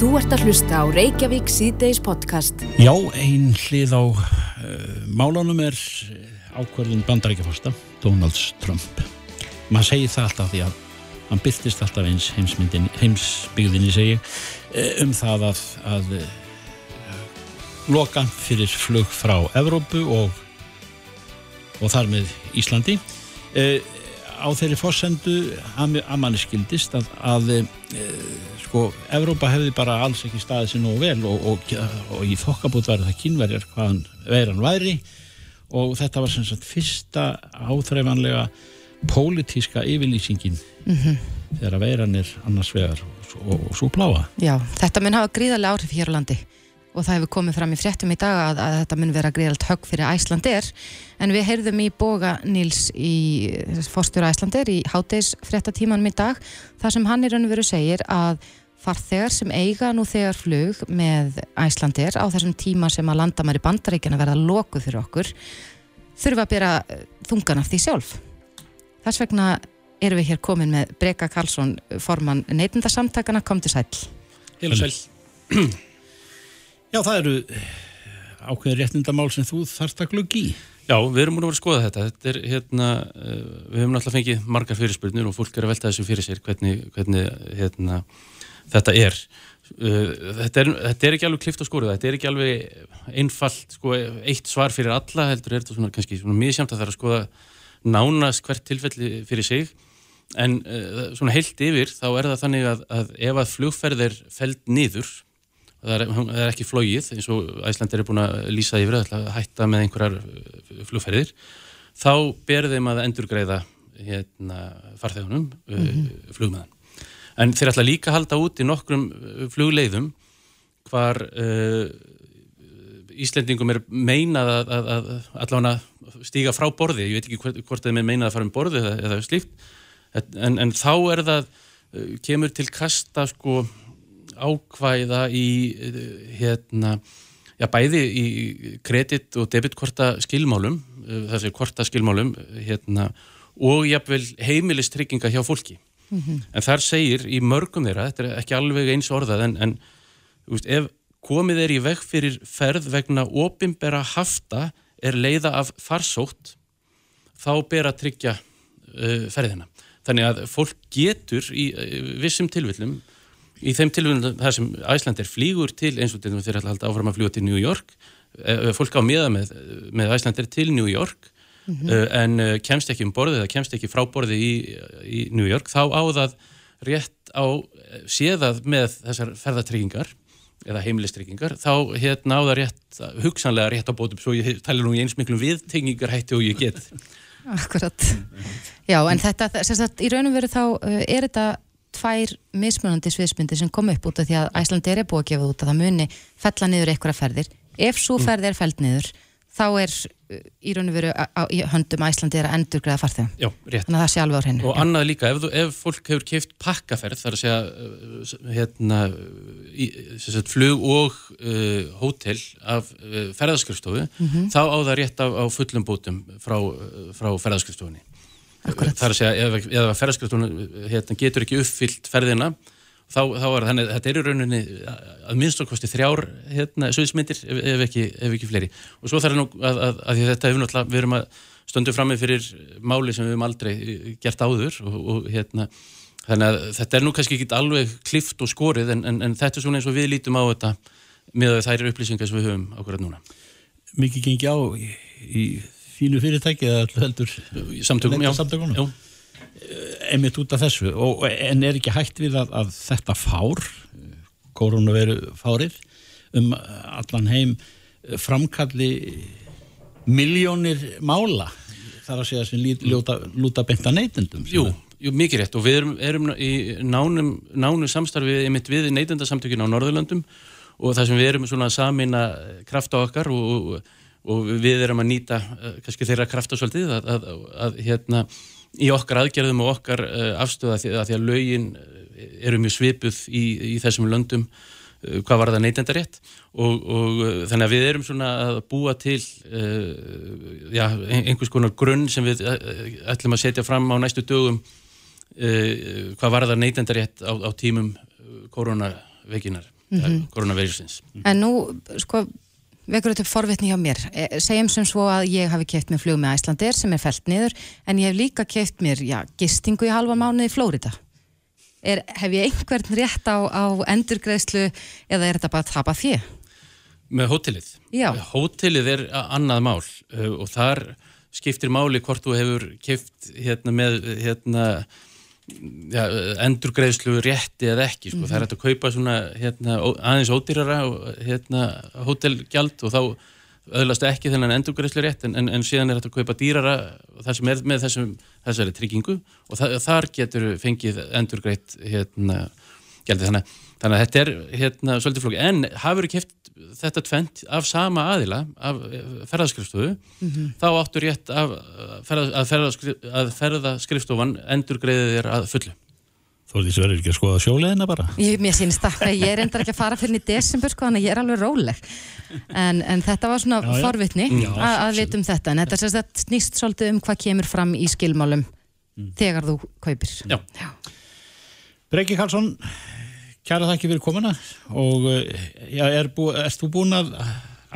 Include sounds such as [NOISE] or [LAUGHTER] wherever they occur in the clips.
Þú ert að hlusta á Reykjavík síðdeis podcast. Já, ein hlið á uh, málunum er ákverðin bandarækjafosta, Donalds Trump. Man segir það alltaf því að hann byrtist alltaf eins heimsbyggðinni segi um það að, að loka fyrir flug frá Evrópu og, og þar með Íslandi. Á þeirri fórsendu að, að manni skildist að, að e, sko, Evrópa hefði bara alls ekki staðið sér nógu vel og, og, og í þokkabút var það kynverjar hvaðan veiran væri og þetta var sem sagt fyrsta áþreifanlega pólitíska yfirlýsingin mm -hmm. þegar veiran er annars vegar og, og svo pláa. Já, þetta mun hafa gríðarlega áhrif hér á landi og það hefur komið fram í fréttum í dag að, að þetta mun vera greiðalt högg fyrir Æslandir en við heyrðum í boga Níls í fórstjóra Æslandir í háteis fréttatímanum í dag þar sem hann í raun og veru segir að farþegar sem eiga nú þegar flug með Æslandir á þessum tíma sem að landamæri bandaríkjana verða lokuð fyrir okkur þurfa að bera þungan af því sjálf. Þess vegna erum við hér komin með Breka Karlsson formann neitindasamtakana kom til sæl og sæl [CLEARS THROAT] Já, það eru ákveðið réttindamál sem þú þarft að gluggi í. Já, við erum múin að vera að skoða þetta. þetta er, hérna, eh, við höfum náttúrulega fengið margar fyrirspurnir og fólk er að velta þessu fyrir sér hvernig, hvernig hérna, þetta er. Eh, þetta er. Þetta er ekki alveg klift á skóruða, þetta er ekki alveg einfalt, sko, eitt svar fyrir alla, heldur er þetta svona kannski svona mjög sjamt að það er að skoða nánast hvert tilfelli fyrir sig, en svona heilt yfir þá er það þannig að, að ef að flugferð er feld niður það er, það er ekki flóið eins og Æslandir er búin að lýsa yfir að hætta með einhverjar uh, flugferðir. Þá ber þeim að endurgreiða hérna, farþegunum mm -hmm. flugmaðan en þeir ætla líka að halda út í nokkrum uh, flugleiðum hvar uh, Íslendingum er meinað að, að, að allavega stíga frá borði. Ég veit ekki hvort þeim er meinað að fara um borði eða, eða slíkt. En, en þá er það kemur til kasta sko ákvæða í hérna, já bæði í kredit og debitkorta skilmálum, þessi korta skilmálum hérna, og jafnvel heimilistrygginga hjá fólki. Mm -hmm. En þar segir í mörgum þeirra, þetta er ekki alveg eins orðað, en, en veist, ef komið er í veg fyrir ferð vegna opimbera hafta er leiða af farsótt, þá ber að tryggja uh, ferðina. Þannig að fólk getur í uh, vissum tilvillum í þeim tilvunum þar sem Æsland er flýgur til eins og þeir ætla að halda áfram að fljóða til New York fólk á miða með, með Æsland er til New York mm -hmm. en kemst ekki um borðið eða kemst ekki frá borðið í, í New York þá á það rétt á séðað með þessar ferðartryggingar eða heimilistryggingar þá hérna á það rétt, hugsanlega rétt á bótum svo ég tala nú í eins miklum viðtengingar hætti og ég get [LAUGHS] Akkurat, já en þetta, sagt, í raunum veru þá er þetta tvær mismunandi sviðsmyndir sem kom upp út af því að Æslandi er búið að gefa út að það muni fella niður einhverja ferðir ef svo mm. ferð er feld niður þá er uh, í raun og veru í höndum Æslandi er að endur greiða farþegum Já. Þannig að það sé alveg á hreinu Og annað líka, ef, ef fólk hefur keift pakkaferð þar að segja uh, hérna, í, sagt, flug og uh, hótel af uh, ferðarskrifstofu mm -hmm. þá á það rétt á, á fullum bótum frá, uh, frá ferðarskrifstofunni Akkurat. Það er að segja, ef, ef ferðarskriftun hérna, getur ekki uppfyllt ferðina þá, þá er þannig að þetta er í rauninni að minnst okkosti þrjár hérna, söðismyndir ef, ef, ekki, ef ekki fleiri og svo þarf nú að, að, að þetta hefur náttúrulega, við erum að stöndum fram með fyrir máli sem við hefum aldrei gert áður og, og hérna þannig að þetta er nú kannski ekki alveg klift og skorið en, en, en þetta er svona eins og við lítum á þetta með þær upplýsingar sem við höfum ákveðat núna Mikið gengi á í þínu fyrirtæki eða heldur samtökum, já, já. emitt út af þessu. Og, en er ekki hægt við að, að þetta fár koronaviru fárið um allan heim framkalli miljónir mála? Þar að segja sem lúta, lúta beinta neytendum Jú, jú, mikið rétt. Og við erum, erum í nánum, nánum samstarfið emitt við neytendasamtökin á Norðurlandum og það sem við erum svona að samina kraft á okkar og, og við erum að nýta uh, kannski þeirra kraftasvöldið að, að, að, að hérna í okkar aðgerðum og okkar uh, afstöða því að því að lögin eh, eru mjög svipuð í, í þessum löndum uh, hvað var það neytendarétt og, og þannig að við erum svona að búa til já, einhvers konar grunn sem við ætlum að setja fram á næstu dögum hvað var það neytendarétt á, á tímum koronaveginar mm -hmm. koronavirusins. En nú, sko, vekur þetta forvitni hjá mér. E, segjum sem svo að ég hafi keift mér flug með Æslandir sem er felt niður, en ég hef líka keift mér, já, gistingu í halva mánuði í Flórida. Er, hef ég einhvern rétt á, á endurgreðslu eða er þetta bara að tapa því? Með hótelið? Já. Hótelið er annað mál uh, og þar skiptir máli hvort þú hefur keift hérna með hérna ja, endurgreðslu rétti eða ekki, sko. mm -hmm. það er hægt að kaupa svona hérna, aðeins ódýrara hérna, hótelgjald og þá öðlast ekki þennan endurgreðslu rétt en, en, en síðan er hægt að kaupa dýrara það sem er með þessum, þessari tryggingu og það, þar getur fengið endurgreitt hérna, gældi þannig, þannig að þetta er hérna svolítið flóki, en hafur keft þetta tvent af sama aðila af ferðaskrifstofu mm -hmm. þá áttur rétt af, að, ferðaskrif, að ferðaskrifstofan endur greiðið þér að fullu. Þú veist þessu verður ekki að skoða sjóleðina bara? Ég, mér sínst það, ég er endar ekki að fara fyrir í desember sko, þannig að ég er alveg róleg. En, en þetta var svona já, forvitni já, að, að vitum þetta, en þetta að snýst svolítið um hvað kemur fram í skilmálum mm. þegar þú kaupir. Já, já. Breki Karlsson Kæra þakki fyrir komuna og eh, já, er bú, erst þú búin að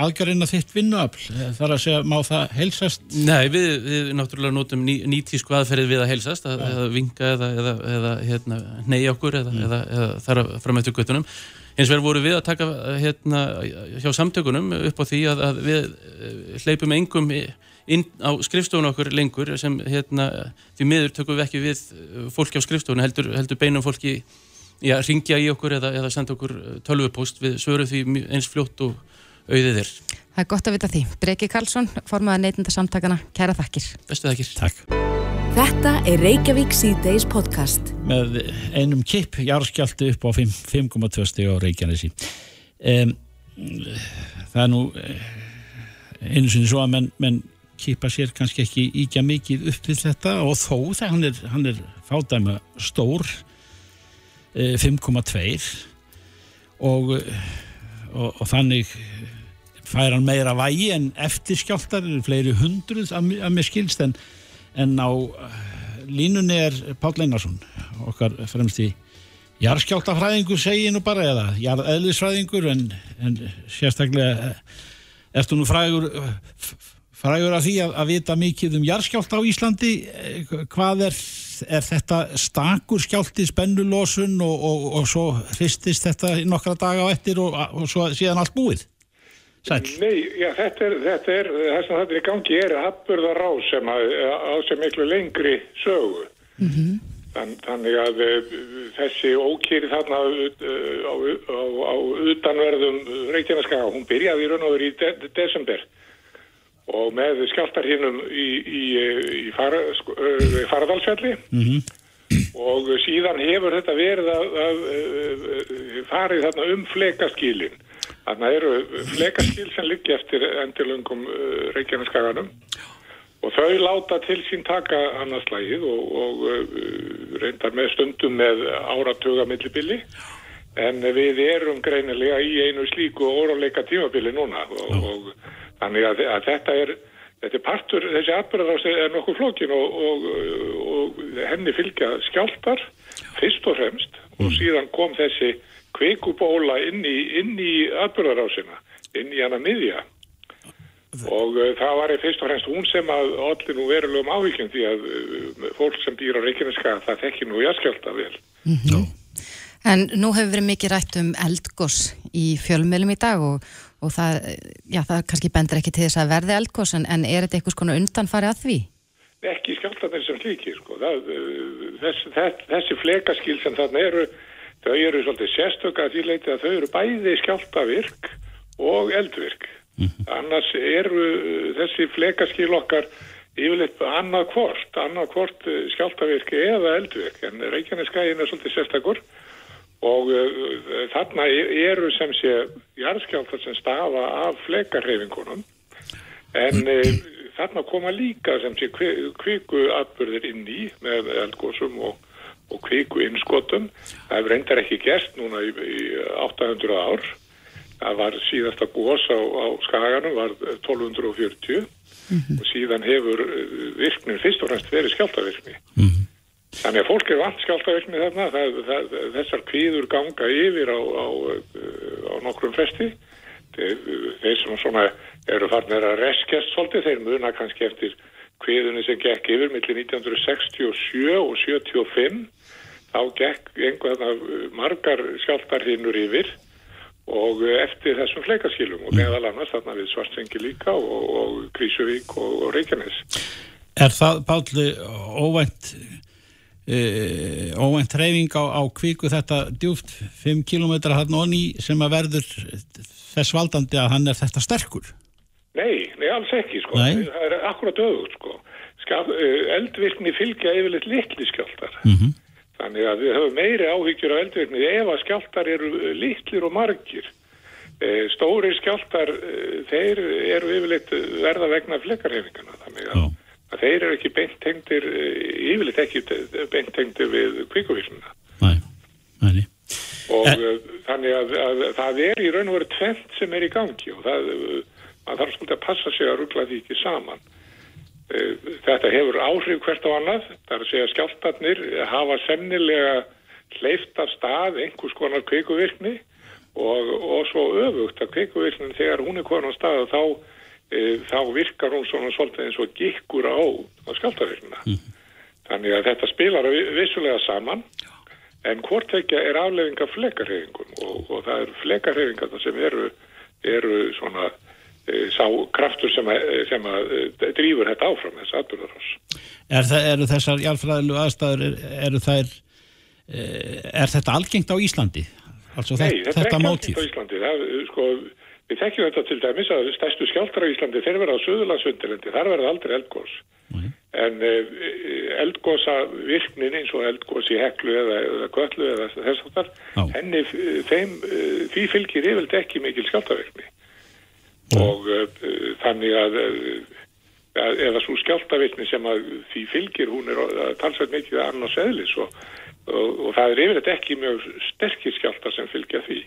aðgjörina þitt vinnuafl? Þar að segja, má það heilsast? Nei, við, við náttúrulega notum ný, nýtísku aðferðið við að heilsast, að, eða vinga eða, eða, eða hérna, neyja okkur eða, mm. eða þar fram eftir göttunum. Hins vegar voru við að taka hérna, hjá samtökunum upp á því að, að við eh, hleypum engum inn á skrifstofun okkur lengur sem hérna, því miður tökum við ekki við fólki á skrifstofun heldur, heldur beinum fólki já, ringja í okkur eða, eða senda okkur eh, tölvupóst við svöru því eins fljótt og auðið er. Það er gott að vita því. Breki Karlsson, formaða neytinda samtakana, kæra þakkir. Bestu þakkir. Takk. Þetta er Reykjavík C-Days podcast. Með einum kipp, jarðskjáltu upp á 5,2 stíg á Reykjanesi. Um, það er nú eh, einu sinni svo að menn, menn kippa sér kannski ekki íkja mikið upp við þetta og þó þegar hann er, hann er fádæma stór 5,2 eh, og, og, og þannig fær hann meira vægi en eftirskjáltar eru fleiri hundruð að, að mér skilst en, en á eh, línunni er Pál Einarsson okkar fremst í jarðskjáltafræðingur segi nú bara eða jarðeðlisfræðingur en, en sérstaklega eh, ertu nú frægur frægur af því að, að vita mikið um jarðskjálta á Íslandi hvað er er þetta stakur skjálti spennulósun og, og, og svo hristist þetta nokkra daga á ettir og, og svo síðan allt búið? Sæl? Nei, já, þetta er, þetta er, það sem þetta er í gangi er aðburðar á sem að, á sem miklu lengri sögu. Mm -hmm. Þann, þannig að uh, þessi ókýri þarna uh, á, á, á utanverðum Reykjaneskaga, hún byrjaði í raun og verið í de desember og með skjáltarhinnum í, í, í far, sko, faradalsfjalli mm -hmm. og síðan hefur þetta verið að, að, að farið þarna um flekaskílin þarna eru flekaskíl sem liggi eftir endilungum Reykjaneskaganum og þau láta til sín taka annarslægið og, og reyndar með stundum með áratuga millibili. En við erum greinilega í einu slíku óráleika tímabili núna. Og, og Þannig að, að þetta er, þetta er partur, þessi atbyrðarást er nokkuð flókin og, og, og henni fylgja skjáltar fyrst og fremst og mm. síðan kom þessi kveikubóla inn í, í atbyrðarásina, inn í hana miðja. Og uh, það var fyrst og fremst hún sem að allir nú verulegum ávíkjum því að uh, fólk sem býr á Reykjaneska það þekkir nú jaskjálta vel. Mm -hmm. En nú hefur verið mikið rætt um eldgós í fjölmjölum í dag og, og það, já, það kannski bendur ekki til þess að verði eldgós en, en er þetta eitthvað svona undanfari að því? Ekki skjáltanir sem slíkir sko. það, þess, þess, þessi flekaskil sem þarna eru þau eru svolítið sérstöka að því leiti að þau eru bæði skjáltavirk og eldvirk mm -hmm. annars eru þessi flekaskil okkar yfirleitt annað hvort annað hvort skjáltavirk eða eldvirk en Reykjaneskæin er svolítið sérstakur og uh, þarna e-, eru sem sé jarðskjáltar sem stafa af flekarhefingunum en uh, þarna koma líka sem sé kviku atbyrðir inn í með eldgósum og, og kviku innskotum. Það hefur reyndar ekki gert núna í, í 800 ár. Það var síðasta gós á, á skaganum var 1240 mm -hmm. og síðan hefur virknin fyrst og fremst verið skjáltavirkni mm -hmm. Þannig að fólk er vant skjáltaverkni þarna, það, það, þessar kvíður ganga yfir á, á á nokkrum fresti. Þeir, sem svona eru farnir að reskjast svolítið, þeir muna kannski eftir kviðunni sem gekk yfir millir 1967 og 75 þá gekk einhverja margar skjáltarhinnur yfir og eftir þessum fleikaskilum og meðal annars þarna við Svartsengi líka og, og Krísuvík og, og Reykjanes. Er það, Pálli, óvænt e, óvænt reyfing á, á kvíku þetta djúft 5 km hann onni sem að verður þess valdandi að hann er þetta sterkur? Nei, nei, alls ekki, sko. Nei. Það er akkurat öðvöld, sko. Skaf, eldvirkni fylgja yfirleitt litli skjáltar. Mm -hmm. Þannig að við höfum meiri áhyggjur á eldvirkni ef að skjáltar eru litlir og margir. E, stóri skjáltar, þeir eru yfirleitt verða vegna flekarhefingana. Þannig að, að þeir eru ekki beint tengdir, yfirleitt ekki beint tengdir við kvíkuvísluna. Nei, nei. Og en... þannig að, að það er í raun og veru tvent sem er í gangi og það maður þarf svolítið að passa sig að ruggla því ekki saman. Þetta hefur áhrif hvert á annað, það er að segja skjáltarnir hafa sennilega hleyft af stað einhvers konar kveikuvirkni og, og svo öfugt að kveikuvirknin þegar hún er konar á stað þá, þá virkar hún svona svolítið eins og gikkur á, á skjáltarvirknina. Mm -hmm. Þannig að þetta spilar vissulega saman en hvort ekki er aflefinga flekarhefingum og, og það eru flekarhefingar sem eru, eru svona sá kraftur sem að, sem að drýfur þetta áfram þessu atbyrðarás. Er það, eru þessar jálfræðilu aðstæður, eru þær er þetta algengt á Íslandi? Altså Nei, þetta, þetta er ekki algengt á Íslandi það, sko, við þekkjum þetta til dæmis að stærstu skjáltar á Íslandi þeir verða á Suðurlandsundalendi, þar verða aldrei eldgós Nei. en eldgósa virknin eins og eldgós í heklu eða, eða köllu eða þess að þar henni, þeim, því fylgir yfirlega ekki mikil skjáltavirkni og uh, þannig að eða svo skjáltavirkni sem að því fylgir hún er uh, talsveit mikið annars eðlis og, og, og það er yfirleitt ekki mjög sterkir skjáltar sem fylgja því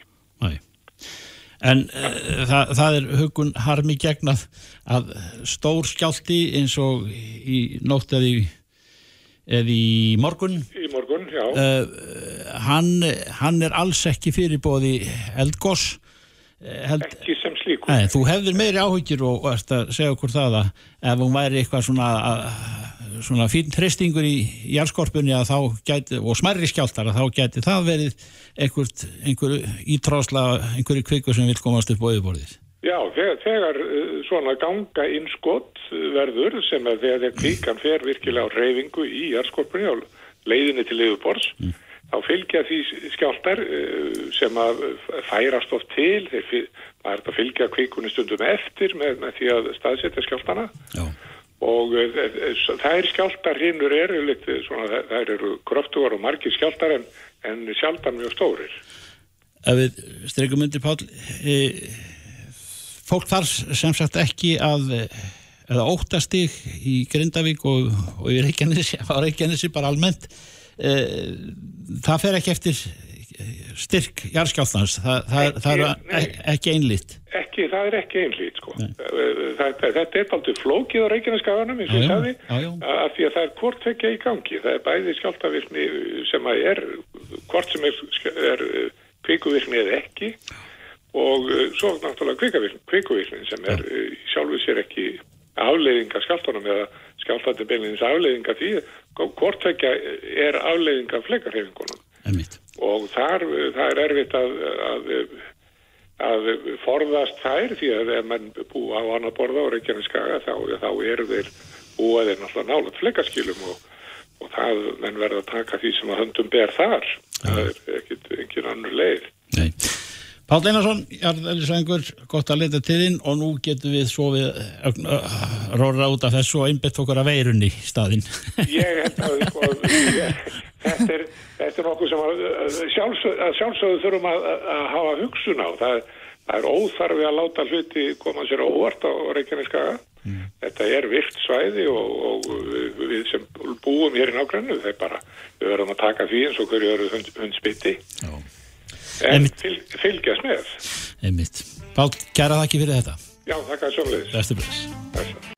En það, það er hugun harmi gegn að, að stór skjálti eins og í nótt eða í, eða í morgun í morgun, já. hann, hann er alls ekki fyrirbóði eldgoss Held, ekki sem slíkur. Nei, þú hefðir meiri áhyggjur og varst að segja okkur það að ef hún væri eitthvað svona, svona fín tristingur í jælskorpunni gæti, og smerri skjáltar að þá geti það verið einhver, einhver ítráðsla einhverju kviku sem vil komast upp á auðborðið Já, þegar, þegar svona ganga innskott verður sem að þegar kvikan fer virkilega á reyfingu í jælskorpunni og leiðinni til auðborðs mm. þá fylgja því skjáltar sem að færast oft til þeir að fylgja kvikunni stundum eftir með, með því að staðsetja skjáltana Já. Og það er skjáltar hinnur eru litið svona, það eru gröftugar og margir skjáltar en, en sjaldan mjög stórir. Ef við streikum undir Pál e, fólk þar sem sagt ekki að eða óttastig í Grindavík og, og í Reykjanesi, bara almennt. Það fer ekki eftir styrk jarðskjálfnans það, það, það er ekki einlít ekki, það er ekki einlít sko. þetta er aldrei flókið á Reykjaneskaganum eins og ég sagði af því að það er hvort vekja í gangi. Það er bæði skjáltavirkni sem að er hvort sem er, er kvikuvirkni eða ekki og svo náttúrulega kvikuvirkni sem er sjálfuð sér ekki afleiðinga skjáltanum eða skjáltandi beinleins afleiðinga því hvort vekja er afleiðinga fleikarhefingunum og þar það er erfitt að, að, að forðast þær því að ef mann búa á annar borða og Reykjaneskaga þá, þá eru þeir búaðir náttúrulega nálat fleikaskilum og, og það menn verða að taka því sem að höndum ber þar. Það er ekkit engin annur leið. Nei. Pál Einarsson, Jarðelisvengur, gott að leta til þín og nú getum við svo við róra út af þessu og einbett okkur að veirunni í staðin. Ég held að sko, [LAUGHS] ég, þetta, er, þetta er nokkuð sem að, sjálfsög, að sjálfsögðu þurfum að, að hafa hugsun á. Það, það er óþarfi að láta hluti koma sér óvart á Reykjaneskaga. Mm. Þetta er virt svæði og, og við sem búum hér í nákvæmnu, þeir bara, við verðum að taka því eins og hverju eru hund, hundspiti. Já. En fyl, fylgjast með. Einmitt. Pál, kæra þakki fyrir þetta. Já, þakka sjónleis. Bestu bless.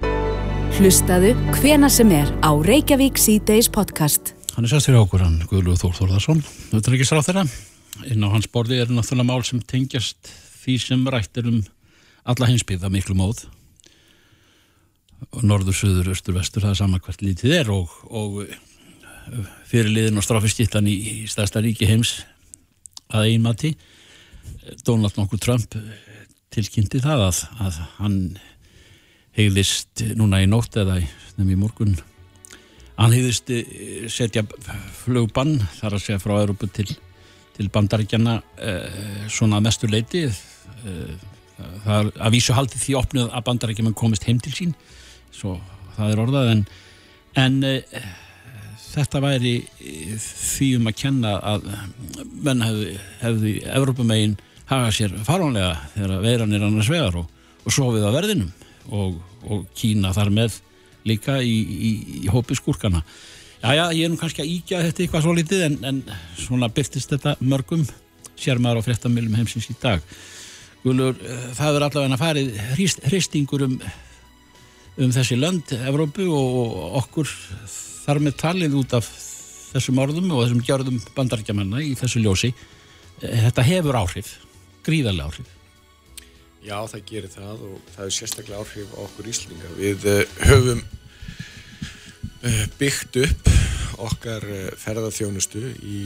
Hlustaðu hvena sem er á Reykjavík C-Days podcast. Hann er sérst fyrir okkur, hann Guðlúð Þór Þórðarsson, þetta er ekki sráð þeirra. inn á hans borði er náttúrulega mál sem tengjast því sem rættir um alla hinsbyggða miklu móð. Norður, söður, östur, vestur það er sama hvert lítið er og, og fyrirliðin og strafistittan í, í stærsta ríki heims að einmati Donald nokkuð Trump tilkynnti það að, að hann hegðist núna í nótt eða nefnum í morgun hann hegðist setja flugbann þar að segja frá Európu til, til bandaríkjana eh, svona mestur leiti eh, það að vísu haldi því opnuð að bandaríkjaman komist heim til sín svo það er orðað en, en eh, þetta væri því um að kenna að menn hefði, hefði Evrópumegin haga sér faranlega þegar veiran er annars vegar og, og sofið á verðinum og, og Kína þar með líka í, í, í hópi skúrkana. Já já, ég er nú kannski að íkja þetta eitthvað svo litið en, en svona byrtist þetta mörgum sér maður á frettamilum heimsins í dag. Gulur, það er allavega farið hristingur um, um þessi lönd, Evrópu og okkur þar með talið út af þessum orðum og þessum gjörðum bandarækjamanna í þessu ljósi. Þetta hefur áhrif, gríðarlega áhrif Já, það gerir það og það er sérstaklega áhrif á okkur íslinga. Við uh, höfum uh, byggt upp okkar uh, ferðarþjónustu í,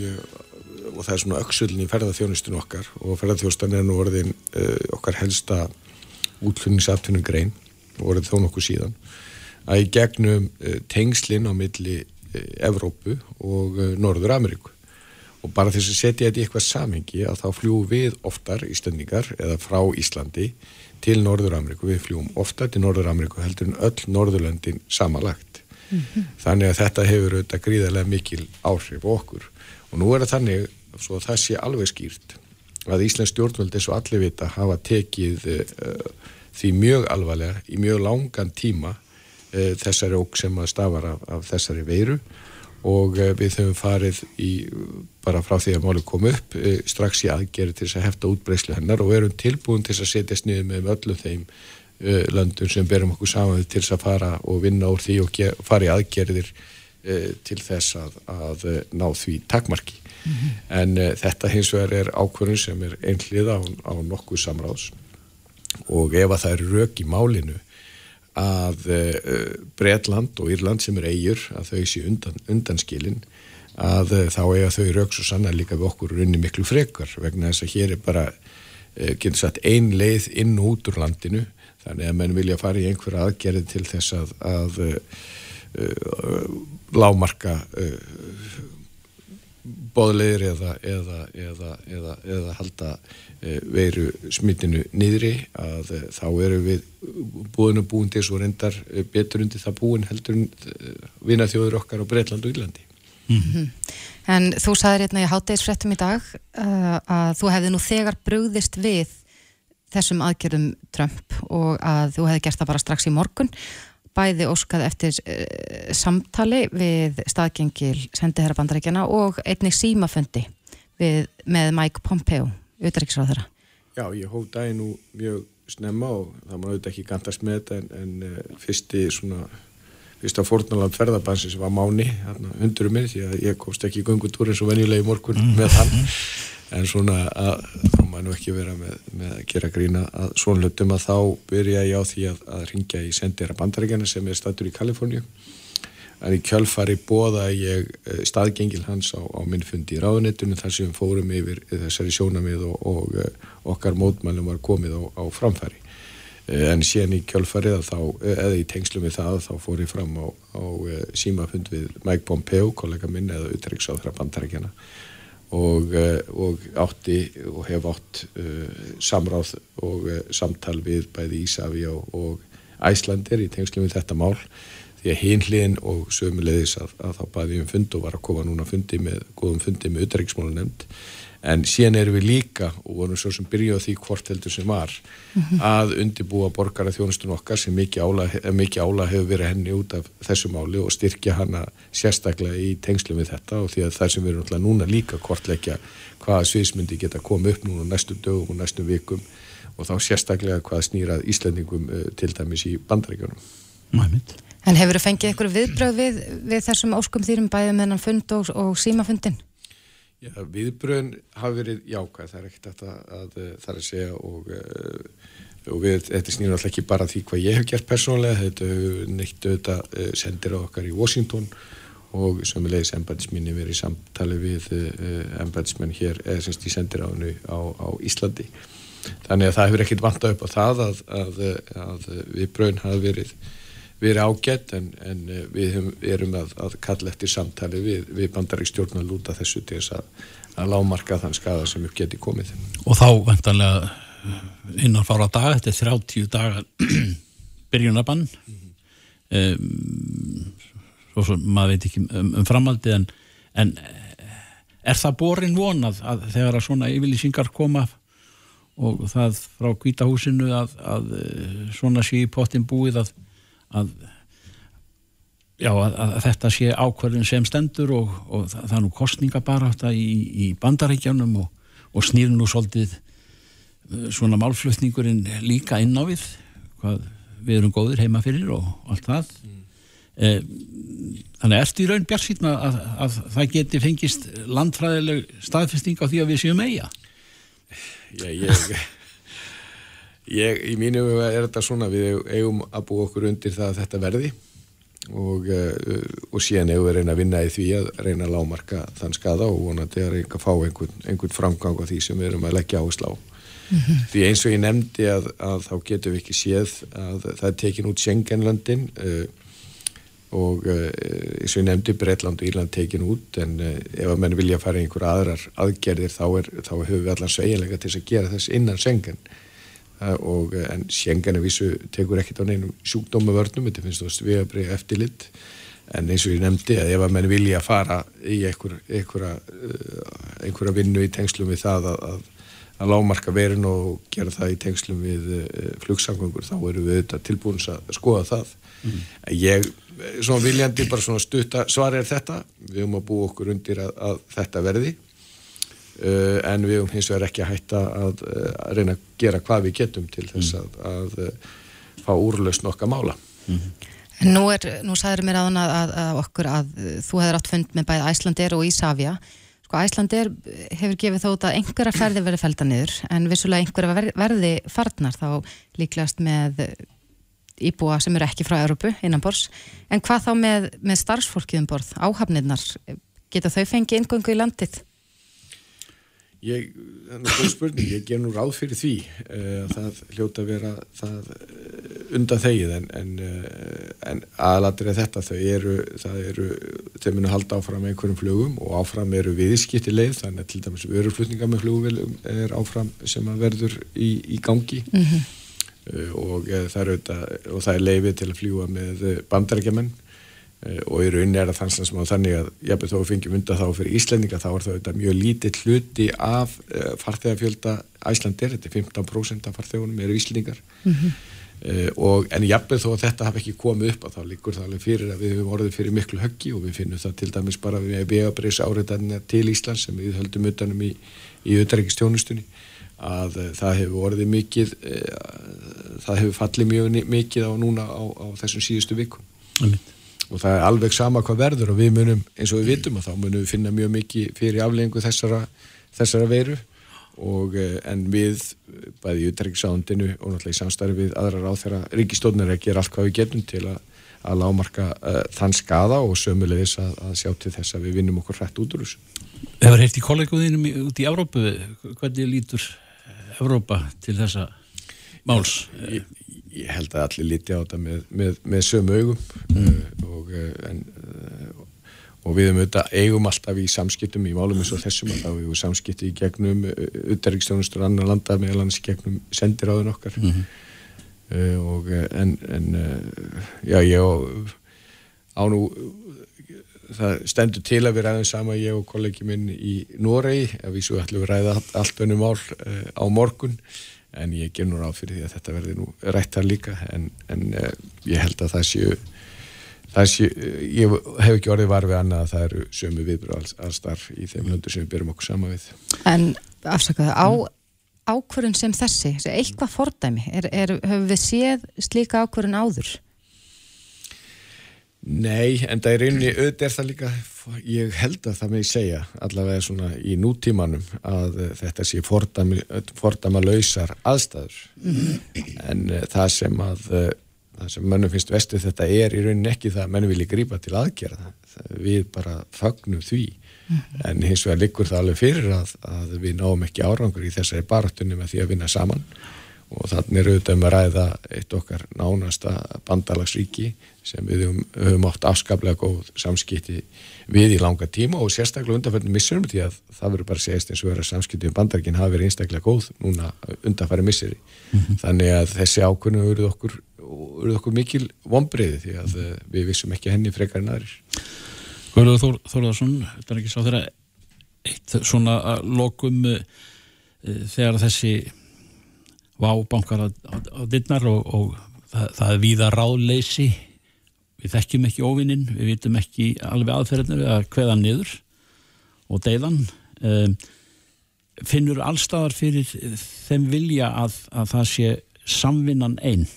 og það er svona auksullin í ferðarþjónustun okkar og ferðarþjónustan er nú orðin okkar helsta útlunningsaftunum grein og orðið þó nokkuð síðan að í gegnum tengslinn á milli Evrópu og Norður Ameríku og bara þess að setja þetta í eitthvað samhengi að þá fljúum við oftar Íslandingar eða frá Íslandi til Norður-Ameríku, við fljúum oftar til Norður-Ameríku heldur en öll Norðurlöndin samanlagt. Mm -hmm. Þannig að þetta hefur auðvitað gríðarlega mikil áhrif okkur og nú er það þannig svo að það sé alveg skýrt að Íslands stjórnvöld eins og allir vita hafa tekið uh, því mjög alvarlega í mjög langan tíma uh, þessari óg sem að stafar af, af þessari veiru og uh, við höfum farið í bara frá því að máli kom upp e, strax í aðgerið til þess að hefta útbreyslu hennar og erum tilbúin til að setja sniðið með öllum þeim e, löndum sem berum okkur saman til þess að fara og vinna úr því og fara í aðgerðir til þess að, að ná því takmarki. Mm -hmm. En þetta hins vegar er ákvörðun sem er einhlið á, á nokkuð samráðs og ef að það er rauk í málinu að Breitland og Írland sem er eigur að þau sé undan, undanskilin að eh, þá eiga þau rauks og sannar líka við okkur runni miklu frekar vegna þess að hér er bara eh, getur satt ein leið inn og út úr landinu. Þannig að menn vilja fara í einhverja aðgerði til þess að, að uh, lámarka boðleir eða, eða, eða, eða halda uh, veiru smittinu niðri að þá eru við búinu búin til svo reyndar betur undir það búin heldur vinnaþjóður okkar á Breitland og Írlandi Mm -hmm. En þú sagði hérna í háttegisfrettum í dag uh, að þú hefði nú þegar brugðist við þessum aðgerðum Trump og að þú hefði gert það bara strax í morgun bæði óskað eftir uh, samtali við staðgengil sendiherra bandarækjana og einnig símaföndi við, með Mike Pompeo, auðvitaðriksráð þeirra. Já, ég hóf dagi nú mjög snemma og það má auðvitað ekki gandast með þetta en, en uh, fyrsti svona fyrsta fórnaland ferðarbansi sem var máni hundurum minn því að ég komst ekki í gungutúr eins og venjulegi morgun mm. með hann [LAUGHS] en svona að þá nú ekki vera með, með að gera grína að svona hlutum að þá byrja ég á því að, að ringja í sendera bandaríkjana sem er statur í Kaliforníu. En í kjölfari bóða ég eh, staðgengil hans á, á minn fundi í ráðunitunum þar sem fórum yfir þessari sjónamið og, og eh, okkar mótmælum var komið á, á framfæri. Eh, en síðan í kjölfarið þá, eða í tengslum við það þá fór ég fram á, á símafund við Mike Pompeo, kollega minn eða utryggsáðra bandarækjana og, og átti og hef átt uh, samráð og uh, samtal við bæði Ísafi og, Æslandir í tengslum við þetta mál. Því að hinliðin og sömulegðis að, að þá bæði um fund og var að koma núna fundi með, góðum fundi með utryggsmálu nefnd en síðan erum við líka og vorum svo sem byrjuð á því hvort heldur sem var mm -hmm. að undibúa borgara þjónustun okkar sem mikið ála, hefur verið henni út af þessu máli og styrkja hana sérstaklega í tengslum við þetta og því að það sem við erum náttúrulega núna líka kortleikja hvaða sviðsmyndi geta komið upp núna næstum dögum og næstum vikum og þá sérstaklega hvað snýrað Íslandingum uh, til dæmis í bandaríkjunum En hefur þið fengið einhverju viðbröð við, við þessum óskum þýrum bæðið með hann fund og, og símafundin? Viðbröðin hafi verið jákvæð, það er ekkert að, að, að það er að segja og, uh, og við, þetta snýður alltaf ekki bara því hvað ég hef gert persónulega, þetta hefur neitt auðvitað uh, sendir á okkar í Washington og sömulegis embætisminni verið í samtali við embætismenn hér, eða semst í sendir á, á, á Íslandi. Þannig að það hefur ekkert vantað upp á það að, að, að viðbröðin hafi verið verið ágætt en, en eh, við erum að, að kalla eftir samtali við, við bandaríkstjórn að lúta þessu til þess að, að lámarka þann skada sem upp geti komið. Og þá vendanlega eh, innan fára dag, þetta er 30 dagar [CLEARS THROAT] byrjunabann mm -hmm. um, svo maður veit ekki um, um framaldi en, en eh, er það borin vonað að þegar að svona yfirlýsingar koma og það frá kvítahúsinu að, að svona sé í pottin búið að að, já, að, að þetta sé ákverðin sem stendur og, og það, það er nú kostninga bara þetta í, í bandaríkjanum og, og snýr nú svolítið uh, svona málflutningurinn líka inn á við hvað við erum góðir heima fyrir og allt það mm. eh, þannig ertu í raun bjart síðan að, að það geti fengist landfræðileg staðfesting á því að við séum eiga Já, ég Ég, í mínu er þetta svona, við eigum að búa okkur undir það að þetta verði og, uh, og síðan eigum við að reyna að vinna í því að reyna að lámarka þann skada og vonandi að reyna að fá einhvern, einhvern framgang á því sem við erum að leggja áherslu á. Mm -hmm. Því eins og ég nefndi að, að þá getum við ekki séð að það er tekin út Schengenlandin uh, og uh, eins og ég nefndi Breitland og Írland tekin út en ef að menn vilja fara einhver aðrar aðgerðir þá, er, þá hefur við allar sveiginlega til að gera þess innan Schengen og eh, en Schengen að vísu tekur ekkert á neinum sjúkdómavörnum þetta finnst þú að sviðabrið eftirlitt en eins og ég nefndi að ef að menn vilja fara í einhverja, eh, einhverja vinnu í tengslum við það að, að, að lámarka verin og gera það í tengslum við flugsangungur þá eru við auðvitað tilbúins að skoða það. Mm. ég, svona viljandi bara svona stutta svar er þetta. Við höfum að búa okkur undir að, að þetta verði Uh, en við höfum hins vegar ekki að hætta að, uh, að reyna að gera hvað við getum til þess mm. að, að uh, fá úrlaust nokka mála mm -hmm. Nú, er, nú sagður mér aðan að, að okkur að þú hefur átt fund með bæð Æslandir og Ísafja sko Æslandir hefur gefið þótt að einhverja ferði verið felda niður en vissulega einhverja verði farnar þá líklegast með íbúa sem eru ekki frá Európu innan bors en hvað þá með, með starfsfólkið um borð, áhafnirnar geta þau fengið ingöngu í landið? Ég, það er góð spurning, ég ger nú ráð fyrir því uh, það hljóta að vera það uh, undan þegið en, en, uh, en aðalatir er þetta. Þau eru, það eru þau munu halda áfram einhverjum flugum og áfram eru viðskipti leið. Þannig að til dæmis vöruflutninga með flugum er áfram sem að verður í, í gangi. Mm -hmm. og, það er, og það er leiðið til að fljúa með bandarækjaman Eh, og í rauninni er það þannig sem á þannig að jafnveg þó við fengjum undan þá fyrir Íslandinga þá er það mjög lítið hluti af uh, farþegafjölda Æslandir, þetta er 15% af farþegunum eru Íslandingar mm -hmm. uh, og en jafnveg þó að þetta hafi ekki komið upp að þá líkur það alveg fyrir að við höfum orðið fyrir miklu höggi og við finnum það til dæmis bara við vegabriðs áriðanina til Íslands sem við höldum utanum í, í auðaríkistjónustunni að uh, það hefur orðið mikið það hefur mm og það er alveg sama hvað verður og við munum, eins og við vitum að þá munum við finna mjög mikið fyrir afleggingu þessara, þessara veiru og eh, en við bæði í utærikssándinu og náttúrulega í samstarfi við aðrar á þeirra ríkistóðnir að gera allt hvað við getum til að, að lámarka uh, þann skada og sömulegis að, að sjá til þess að við vinnum okkur hrætt út úr þessu. Hefur heilt í kolleguðinum út í Evrópu, hvernig lítur Evrópa til þessa máls? Ég, ég held að allir líti á þetta með, með, með sömu augum mm. Uh, og, uh, en, uh, og við eigum alltaf í samskiptum í málum eins og þessum að eigum við samskipti í gegnum utæriksstjónustur annar landa með alans í gegnum sendiráðun okkar. Mm -hmm. og en, en já ég á nú það stendur til að við ræðum sama ég og kollegi minn í Noregi. Að við svo ætlum að ræða allt önum mál á morgun. En ég ger nú ráð fyrir því að þetta verði nú rættar líka. En, en uh, ég held að það séu séu, ég hef ekki orðið varfið annað að það eru sömu viðbröð alls, alls starf í þeim höndur sem við byrjum okkur sama við En afsakaðu, á ákvörðun sem þessi, eitthvað fordæmi er, er, höfum við séð slíka ákvörðun áður? Nei, en það er einni, auðvitað er það líka, ég held að það með ég segja, allavega svona í nútímanum að þetta sé fordama lausar aðstæður. En uh, það sem að, uh, það sem mönnum finnst vestu þetta er í rauninni ekki það að mönnum vilja grípa til aðgerða. Við bara fagnum því. En hins vegar liggur það alveg fyrir að, að við náum ekki árangur í þessari baráttunni með því að vinna saman og þannig er auðvitað um að ræða eitt okkar nánasta bandalagsríki sem við höfum, höfum átt afskaplega góð samskipti við í langa tíma og sérstaklega undanfærið missurum því að það verður bara segist eins og verður að samskipti um bandaríkinn hafi verið einstaklega góð núna undanfærið missuri þannig að þessi ákunnu verður okkur, verður okkur mikil vonbreiði því að uh, við vissum ekki henni frekar en aðrir. Guðlúður Þór, Þórðarsson, þetta er ekki sá þeirra eitt svona lokum uh, þegar þessi vábankar á, á, á dittnar og, og það, það er víða ráðleysi. Við þekkjum ekki óvinnin, við vitum ekki alveg aðferðinu við að hveða niður og deyðan um, finnur allstaðar fyrir þeim vilja að, að það sé samvinnan einn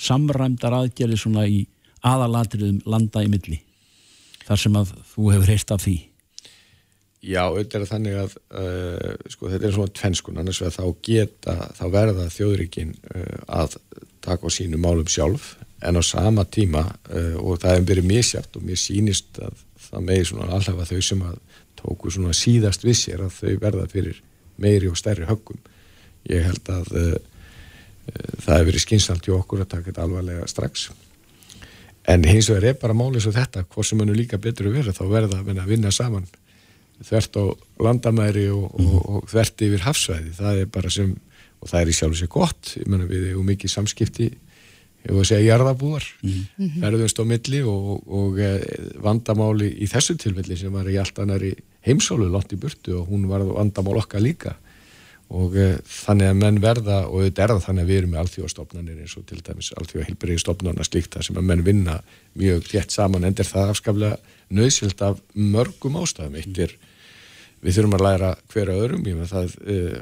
samræmdar aðgerði svona í aðalatriðum landa í milli þar sem að þú hefur heyrt af því Já, auðvitað er þannig að uh, sko, þetta er svona tvennskun, annars vegar þá geta, þá verða þjóðríkin uh, að taka á sínu málum sjálf en á sama tíma uh, og það hefur verið misjátt og mér sýnist að það megi svona allavega þau sem að tóku svona síðast við sér að þau verða fyrir meiri og stærri höggum. Ég held að það hefur verið skynsalt hjá okkur að taka þetta alvarlega strax. En hins vegar er bara málið svo þetta, hvort sem hann er líka betur að vera, þá verða að vinna saman þvert á landamæri og, mm. og, og þvert yfir hafsvæði það er bara sem, og það er í sjálf og sér gott ég menna við hefum mikið samskipti ég voru að segja jarðabúar mm. verðumst á milli og, og vandamáli í þessu tilfelli sem var í allt annari heimsálu látt í burtu og hún var vandamál okkar líka og e, þannig að menn verða og þetta er það þannig að við erum með alþjóðastofnanir eins og til dæmis alþjóðahilbriðistofnarna slíkt það sem að menn vinna mjög þétt saman en er það afskaflega nöðsilt af mörgum ástæðum. Eitt er við þurfum að læra hverja öðrum það, uh,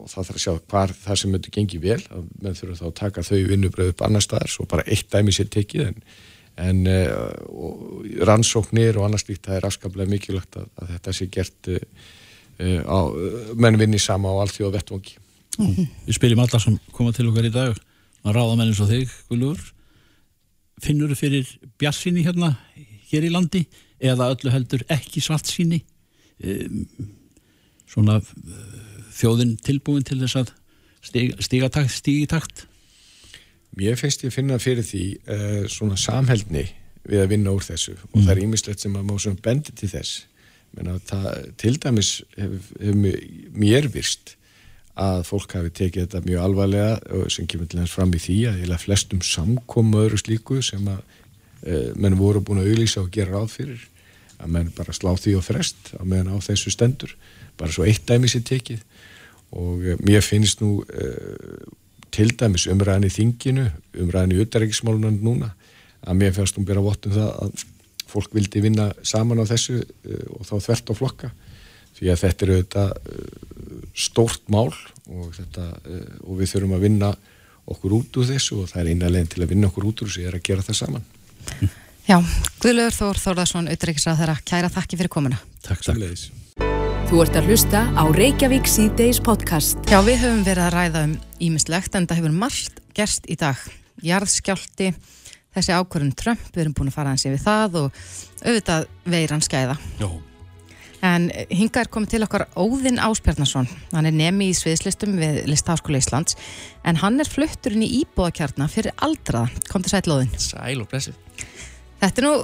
og það þarf að sjá hvar það sem mötu gengi vel, að menn þurfum þá að taka þau vinnubröð upp annar staðar, svo bara eitt dæmi sér tekið en, en uh, rannsóknir og annars líkt það er afskaplega mikilvægt að, að þetta sé gert uh, á, menn vinni sama á allþjóða vettvangi mm. Við spiljum alla sem koma til okkar í dag að ráða menn eins og þig, Gullur finnur þú fyrir bjarsinni hérna hér í landi eða öllu heldur ekki svart síni um, svona uh, þjóðin tilbúin til þess að stíga takt, stígi takt? Mér finnst ég að finna fyrir því uh, svona samhældni við að vinna úr þessu mm. og það er ímislegt sem að má svona bendi til þess menna það til dæmis hefur hef mér virst að fólk hafi tekið þetta mjög alvarlega sem kemur til þess fram í því að flestum samkomu öðru slíku sem að uh, menn voru búin að auðlýsa og gera ráð fyrir að menn bara slá því og frest að meðan á þessu stendur. Bara svo eitt dæmi sér tekið. Og eh, mér finnst nú uh, til dæmis umræðin í þinginu umræðin í utarreikismálunum núna að mér finnst nú byrja vottum það að fólk vildi vinna saman á þessu uh, og þá þvert á flokka því að þetta er auðvitað uh, stórt mál og, þetta, og við þurfum að vinna okkur út úr þessu og það er eina leginn til að vinna okkur út úr þessu er að gera það saman [LAUGHS] Já, Guðlaugur Þór Þórðarsson, auðvitað þeirra, kæra þakki fyrir komuna. Takk samleiðis. Þú ert að hlusta á Reykjavík C-Days podcast. Já, við höfum verið að ræða um ímislegt en það hefur margt gerst í dag. Jarðskjálti, þessi ákvörðun Trump, við erum búin að fara hans yfir það og auðvitað veiran skæða. Já. En hinga er komið til okkar Óðinn Áspjarnason, hann er nemi í sviðslistum við Listaháskóla Íslands en hann er flutturinn í íbúðakjarna fyrir aldraða. Kom til sæl Óðinn. Sæl og blessið. Þetta er nú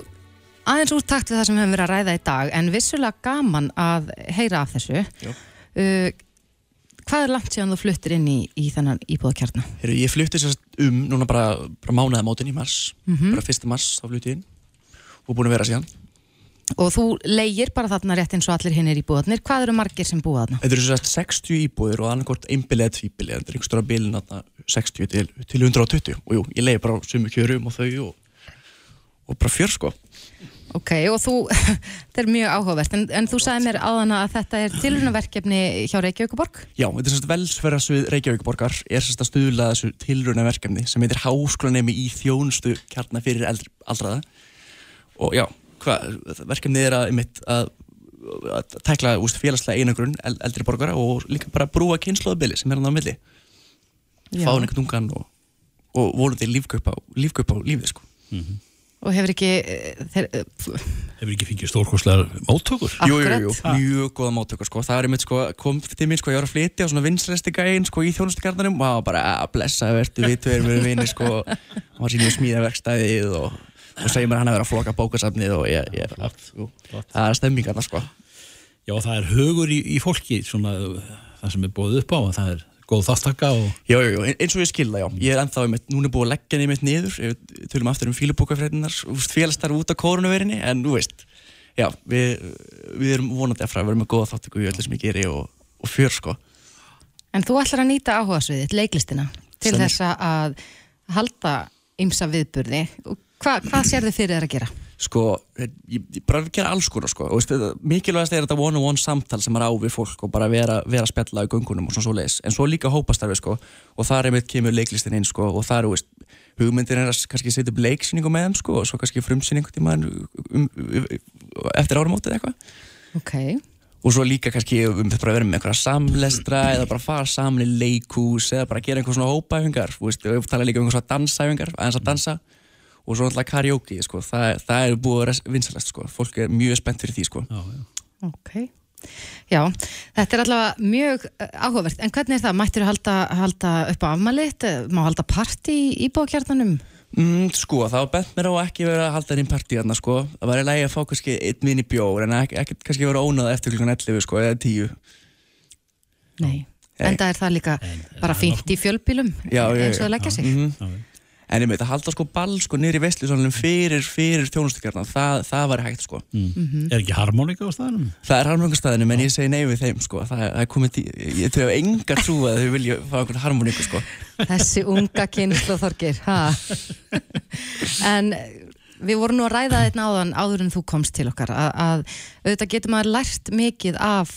aðeins úttakt við það sem við höfum verið að ræða í dag en vissulega gaman að heyra af þessu. Uh, hvað er langt síðan þú fluttir inn í, í þennan íbúðakjarna? Heru, ég flutti sérst um núna bara, bara mánuða mótin í mars, mm -hmm. bara fyrsta mars þá flutti ég inn og búin að vera síðan. Og þú leigir bara þarna rétt eins og allir hinn er íbúðarnir. Hvað eru margir sem búa þarna? Þetta eru sérst 60 íbúðir og annarkort einbilið eða tvíbilið, þetta er einhverstara bilin 60 til, til 120 og jú, ég leigi bara sumu kjörum og þau og og bara fjör sko Ok, og þú, [LAUGHS] þetta er mjög áhugavert. En, en þú sagði mér áðan að þetta er tilrunaverkefni hjá Reykjavíkuborg Já, þetta er svona velsferðarsvið Reykjavíkuborgar er svona að stuðla þessu tilrunaverkefni sem heitir Háskólanemi í þjónustu kjarnar fyrir aldraða. Og já, hvað, verkefnið er að, einmitt, að, að tækla úst, félagslega einangrun el, eldri borgara og líka bara brúa kynnslóðabili sem er hann á milli. Fá hann einhvern ungan og, og voruði lífkaup á, lífið sko. Og hefur ekki eh, þeir, eh, Hefur ekki fengið stórkostlegar móttökur? Jú, jú, Akkurat. jú, mjög góða móttökur sko. það er einmitt sko, kom til mín sko, ég var að flytja á svona vinsresti gæinn sko í þjónustikarnanum og það var bara að blessa verðu við tveir með vinni sko og hann sýnir smíðaverkstæðið og, og segir mér hann að vera að floka bókasafnið og ég, ég flott, jú, það er stemmingarna sko Já, það er högur í, í fólki, svona það sem er búið upp á, að það er góð þáttaka og Jú, jú, eins og ég skilða, já. Ég er ennþá, einmitt, núna er búið að leggja henni mitt niður, ef við tölum aftur um fílubókafræðinar, félagstar út af kórunuverinni, en þú veist, já, við, við erum vonandi að fræða, við erum með góða þáttöku í öllu sem ég geri og, og fjör, sko. en þú ætlar að nýta áhugasviðið, leiklistina til Stemmer. þess að halda ymsa viðburði og hva, hvað sér þið fyrir þér að gera? Sko, ég, bara gera alls konar, sko, og mikilvægast er þetta one-on-one samtal sem er á við fólk og bara vera, vera að spjalla í göngunum og svona svo leiðis, en svo líka hópastarfi, sko, og þar einmitt kemur leiklistin inn, sko, og þar, veist, hugmyndir er að kannski setja upp leiksýningu með þeim, sko, og svo kannski frumsýningu tíma um, um, um, eftir áramótið eitthvað. Ok, og svo líka kannski um þetta bara að vera með einhverja samlestra eða bara fara saman í leikhús eða bara gera einhver svona hópaæfingar. Veist, við tala líka um einhver svona dansæfingar aðeins að dansa og svo náttúrulega karaoke sko. það, það er búið að vera vinsalast sko. fólk er mjög spennt fyrir því sko. já, já. ok Já, þetta er allavega mjög eh, áhugavert, en hvernig er það? Mættir þú halda, halda upp á afmælit? Má halda partí í íbúakjarnanum? mm, sko, það var bent mér á að ekki vera að halda þinn partí þarna sko. það var í lagi að fá kannski einn vinn í bjór en ekki, ekki kannski vera ónað eftir klukkan 11 sko, eða 10 Nei, en það er það líka bara fínt í fjölbílum eins og já. að leggja sig. Já, já. En ég veit að halda sko ball sko í veistlísalunum fyrir, fyrir þjónustikarna það, það var hægt sko Mm. Er ekki harmonika á staðanum? Það er harmonikastæðinu, en ég segi nei við þeim sko. það, er- það er komið ég hef enga trú að þau vilja fá einhvern harmoníku sko. Þessi unga kynslu Þorgir ha. En við vorum nú að ræða þetta áðan áður en þú komst til okkar að, að auðvitað getur maður lært mikið af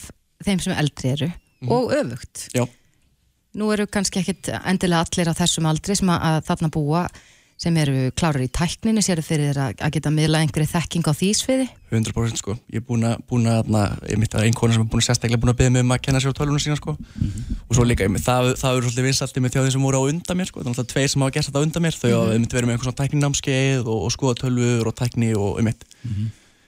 þeim sem eldri eru og öfugt Já, Nú eru kannski ekkit endilega allir á þessum aldri sem að, að þarna búa sem eru klárar í tækninni, séru fyrir þér að, að geta miðla einhverju þekking á því sviði 100% sko. ég er búin að, búin að na, ég mitt að einn kona sem er búin að sérstaklega búin að beða mig um að kenna sér á tölvunum sína sko. og svo líka, það, það eru svolítið vinsaldi með þjóðin sem voru á undan mér sko. það er alltaf tveir sem hafa gert þetta undan mér þau hafa mm verið með einhvern svona tækninámskeið og, og skoða tölvur og tækni og ég mitt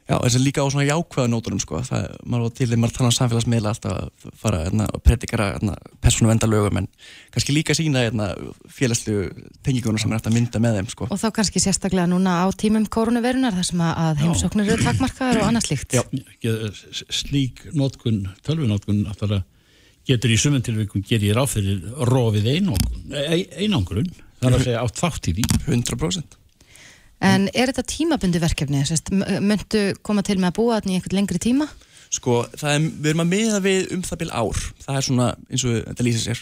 Já, þess að líka á svona jákvæða nótunum sko, það, maður var til þegar maður tala um samfélagsmiðla alltaf að fara hérna, að predikara hérna, persónu vendalögum en kannski líka sína hérna, félagslegu tenginguna sem er hægt að mynda með þeim sko. og þá kannski sérstaklega núna á tímum koronavirunar þar sem að, heimsóknir eru takmarkaðar og annað slíkt. Já. Slík notkun, tölvunotkun náttúrulega getur í sumum tilvíkum gerir ráð fyrir rofið einangrun, e- er að segja átt þátt í því. 100% En er þetta tímabundi verkefni? Sest, myndu koma til með að búa þarna í einhvern lengri tíma? Sko, er, við erum að miða við um það bil ár það er svona eins og þetta lýsir sér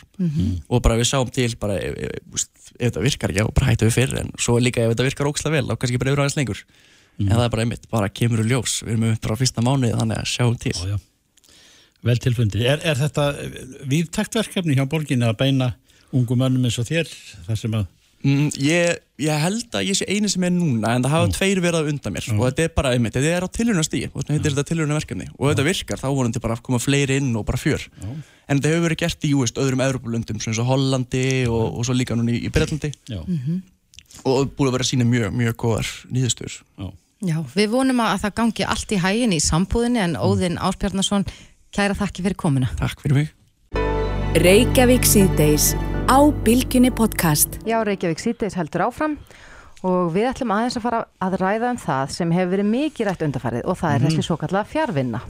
og bara við sjáum til bara ef, ef, ef, ef þetta virkar ekki, já, bara hættu við fyrr en svo líka ef þetta virkar ókslega vel, þá kannski bara yfir aðeins lengur en það er bara einmitt, bara kemur úr ljós við erum upp bara á fyrsta mánuði þannig að sjáum til já. Vel tilfundi. Er, er þetta viðtakt verkefni hjá borginni að beina ungum mönnum eins og þér þar sem að mm, ég, ég held að ég sé eini sem er núna en það hafa tveir verið að undan mér og þetta er bara einmitt, þetta er á tilhörna stíi og þetta er þetta tilhörna verkefni og þetta virkar, þá vonandi bara að koma fleiri inn og bara fjör. En þetta hefur verið gert í jú, veist, öðrum Evropalundum eins og Hollandi og, og svo líka núna í, í Breitlandi já, og búið að vera að sína mjög, mjög góðar nýðustur já. Já, við vonum að það gangi allt í hægin í sambúðinni en Óðinn Áspjarnason, kæra þakki fyrir komuna. Takk fyrir mig. Reykjavík síðdeis á Bilginni podcast. Já, Reykjavík síðdeis heldur áfram og við ætlum aðeins að fara að ræða um það sem hefur verið mikið rætt undarfarið og það er þessi svo kallega fjárvinna.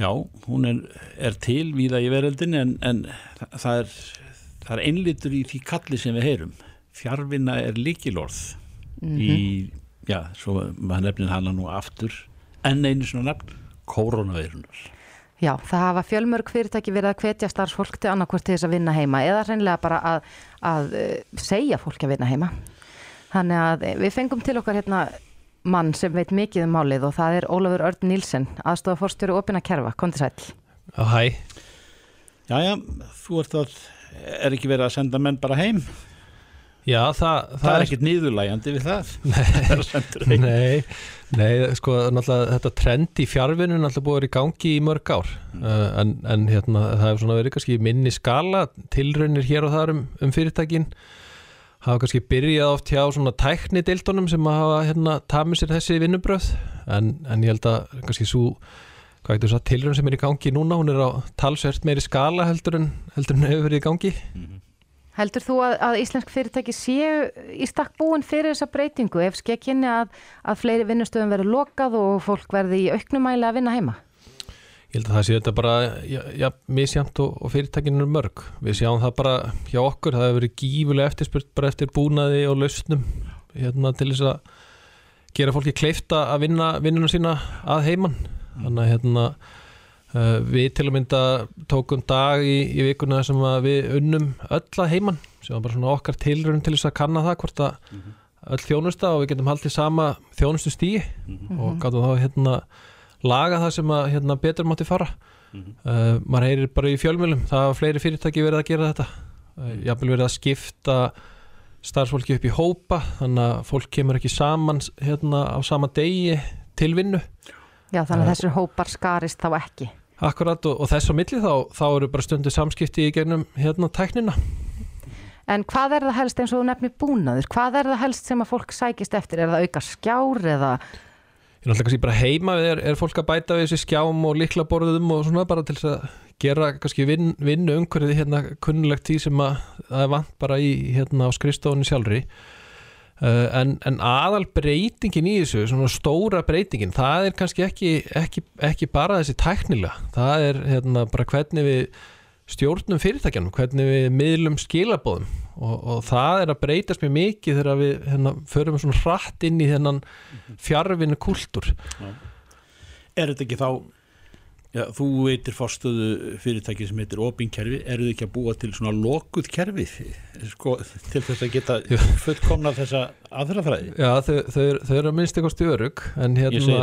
Já, hún er, er til víða í veröldin en, en það, er, það er einlitur í því kalli sem við heyrum. Fjarvinna er líkilorð í, já, svo maður nefnir hana nú aftur, enn einu svona nefn, koronaveirunar. Já, það hafa fjölmörg fyrirtæki verið að hvetja starfsfólk til annarkvort til þess að vinna heima eða reynilega bara að, að uh, segja fólki að vinna heima. Þannig að eh, við fengum til okkar hérna mann sem veit mikið um málið og það er Ólafur Örn Nílsen, aðstofa fórstjóru opina kerfa, kom til sæl. Já, hæ. Jæja, þú ert að, er ekki verið að senda menn bara heim? Já, það, Það er ekkert nýðurlægjandi við það. [LAUGHS] Það er heim Nei, nei, sko, þetta trend í fjárvinu náttúrulega búið að vera í gangi í mörg ár. Uh, en, en hérna, það hefur svona verið kannski minni skala, tilraunir hér og þar um, um fyrirtækin. Hafa kannski byrjað oft hjá svona tækni deildunum sem að hafa hérna tamið sér þessi vinnubröð en, en ég held að kannski svo það tilraun sem er í gangi núna hún er á talsvert meiri skala heldur en heldur en hefur verið í gangi Heldur þú að, að íslensk fyrirtæki séu í stakk búin fyrir þessa breytingu ef skekkinni að, að fleiri vinnustöðum verður lokað og fólk verði í auknumæli að vinna heima? Ég held að það sé þetta bara ja, ja, misjamt og, og fyrirtækinu er mörg. Við sjáum það bara hjá okkur, það hefur verið gífulega eftirspurt bara eftir búnaði og lausnum hérna, til þess að gera fólki kleifta að vinna vinnuna sína að heiman. Þannig að hérna, við til að mynda tókum dag í, í vikuna sem að við unnum öll að heiman sem var bara svona okkar tilrönd til þess að kanna það hvort að öll þjónusta og við getum haldið sama þjónustu stíi og gátum þá hérna laga það sem að hérna, betur mátti fara. Uh, maður heyrir bara í fjölmjölum það hafa fleiri fyrirtæki verið að gera þetta. Uh, jafnvel verið að skipta starfsfólki upp í hópa þannig að fólk kemur ekki saman hérna, á sama degi til vinnu. Já, þannig að þessir hópar skarist þá ekki. Akkurat og, og þess á milli þá, þá eru bara stundu samskipti í gegnum hérna tæknina En hvað er það helst eins og þú nefnir búnaður? Hvað er það helst sem að fólk sækist eftir? Er það auka skjár eða... Ég náttúrulega kannski bara heima er, er fólk að bæta við þessi skjám og likla borðum og svona bara til þess að gera kannski vin, vinnu umhverfið hérna kunnulegt því sem að það er vant bara í hérna á skrifstofunni sjálfri uh, en, en aðal breytingin í þessu, svona stóra breytingin það er kannski ekki, ekki, ekki bara þessi tæknilega, það er hérna bara hvernig við stjórnum fyrirtækjanum, hvernig við miðlum skilabóðum og, og það er að breytast mjög mikið þegar við hérna, förum svona hratt inn í þennan fjárvinnu kultúr Er þetta ekki þá Já, þú veitir fórstöðu fyrirtæki sem heitir opinkerfi, eru þið ekki að búa til svona lokuð kerfi sko, til þess að geta fullkomna þessa aðrafræði? Já, þau, þau, þau eru að minnst eitthvað stjörug en hérna,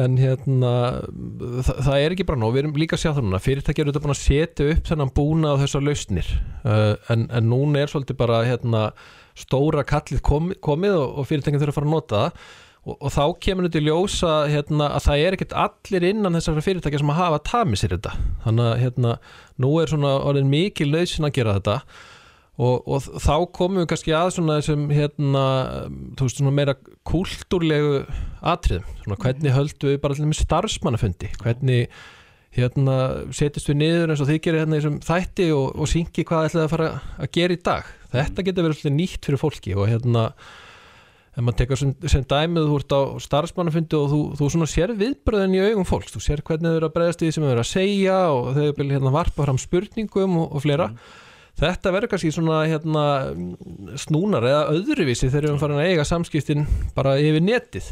en hérna það, það er ekki bara nóg, við erum líka að sjá það núna. Fyrirtæki eru þetta búin að setja upp þennan búna á þessar lausnir. Uh, en, en núna er svolítið bara hérna, stóra kallið kom, komið og, og fyrirtækin þurfa að fara að nota það og, og þá kemur þetta í ljósa hérna, að það er ekkert allir innan þessar fyrirtækja sem að hafa tamið sér þetta. Þannig að hérna, nú er svona orðin mikil nöðsin að gera þetta. Og, og þá komum við kannski að svona þessum hérna, þú veist, svona meira kúltúrlegu atriðum, svona hvernig höldum við bara allir með starfsmannafundi, hvernig hérna setjast við niður eins og þið gerir hérna í þessum þætti og, og syngi hvað ætlaði að fara að gera í dag? Þetta getur verið svolítið nýtt fyrir fólki og hérna ef maður tekur sem, sem dæmið þú ert á starfsmannafundi og þú, þú svona sér viðbröðin í augum fólks, þú sér hvernig þau eru að bregðast í því sem þau eru að segja og þau eru hérna varpa fram spurningum og, og fleira. Þetta verður kannski svona hérna snúnar eða öðruvísi þegar við erum farin að eiga samskiptin bara yfir netið.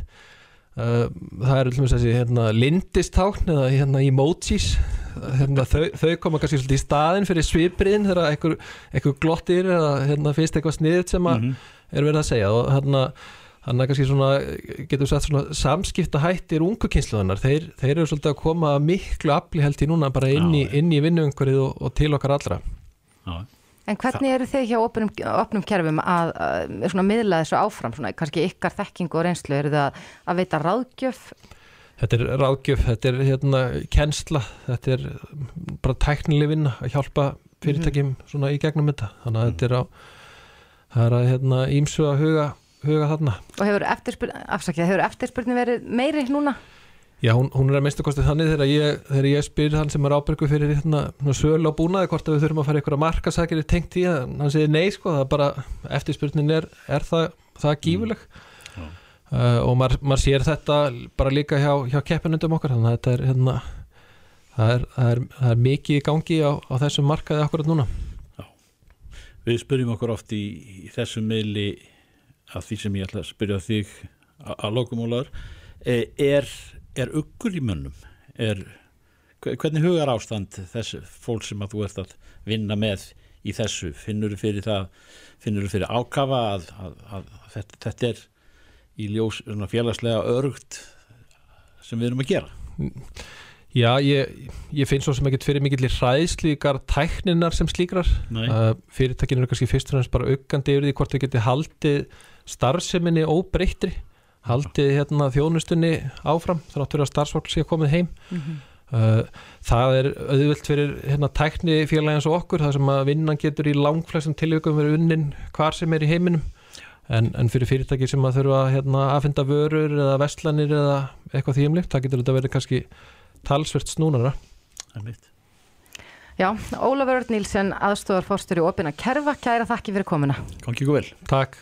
Uh, það eru þessi hérna, lindistákn eða hérna, emojis. Hérna, þau, þau koma kannski svolítið í staðin fyrir svipriðin þegar einhver, einhver glottir eða hérna, finnst eitthvað sniðt sem að er verið að segja og hérna Þannig að kannski svona, getur við sagt svona samskipta hættir ungu kynsluðunar, þeir, þeir eru svolítið að koma miklu afli held í núna bara inn í, inn í vinnuumhverfið og, og til okkar allra. Já. En hvernig eru þið hjá opnum, opnum kerfum að, að svona, miðla þessu áfram, svona, kannski ykkar þekkingu og reynslu, eru þið að, að veita ráðgjöf? Þetta er ráðgjöf, þetta er hérna kennsla, þetta er bara tæknileg vinna að hjálpa fyrirtækjum svona í gegnum þetta. Þannig að þetta er á, það er að hérna ímsu að huga, huga þarna. Og hefur eftirspurn, afsakið, hefur eftirspurnin verið meiri núna? Já, hún, hún er að minnstu kostið þannig þegar ég, þegar ég spyr hann sem er ábyrgu fyrir hérna, sölu á búnaði hvort að við þurfum að fara einhverja markasækir tengt í það, hann segir nei sko, það er bara eftirspurnin er, er það, það gífuleg Mm. uh, og maður, maður sér þetta bara líka hjá, hjá keppinundum okkar þannig að þetta er hérna það er, það er, það er mikið í gangi á, á þessum markaði akkurat núna Við spyrjum okkur oft í, í þessum meili að því sem ég ætla að spyrja þig að, að lokumólaður er, er uggur í mönnum? Er, hvernig hugar ástand þess fólk sem að þú ert að vinna með í þessu? Finnur þú fyrir það finnur þú fyrir ákafa að, að, að, að þetta, þetta er í ljós félagslega örugt sem við erum að gera Já, ég, ég finn svo sem ekkert fyrir mikill hræðslíkar tækninar sem slíkrar. Uh, fyrirtækinu er kannski fyrst og fremst bara aukandi yfir því hvort þau geti haldið starfseminni óbreyttri haldið hérna þjónustunni áfram þannig að starfsfólk sé komið heim. Uh, það er auðvöld fyrir hérna tækni félagi eins og okkur það sem að vinnan getur í langflestum tilvíkum verið unnin hvar sem er í heiminum. En, en fyrir fyrirtæki sem að þurfa hérna, að finna vörur eða vestlanir eða eitthvað þýjumlikt, það getur þetta verið kannski talsvert snúnara. Já, Ólafur Örn Nílsen, aðstofar fórstur í opina kerfa, kæra þakki fyrir komuna. Gangi ykkur vel. Takk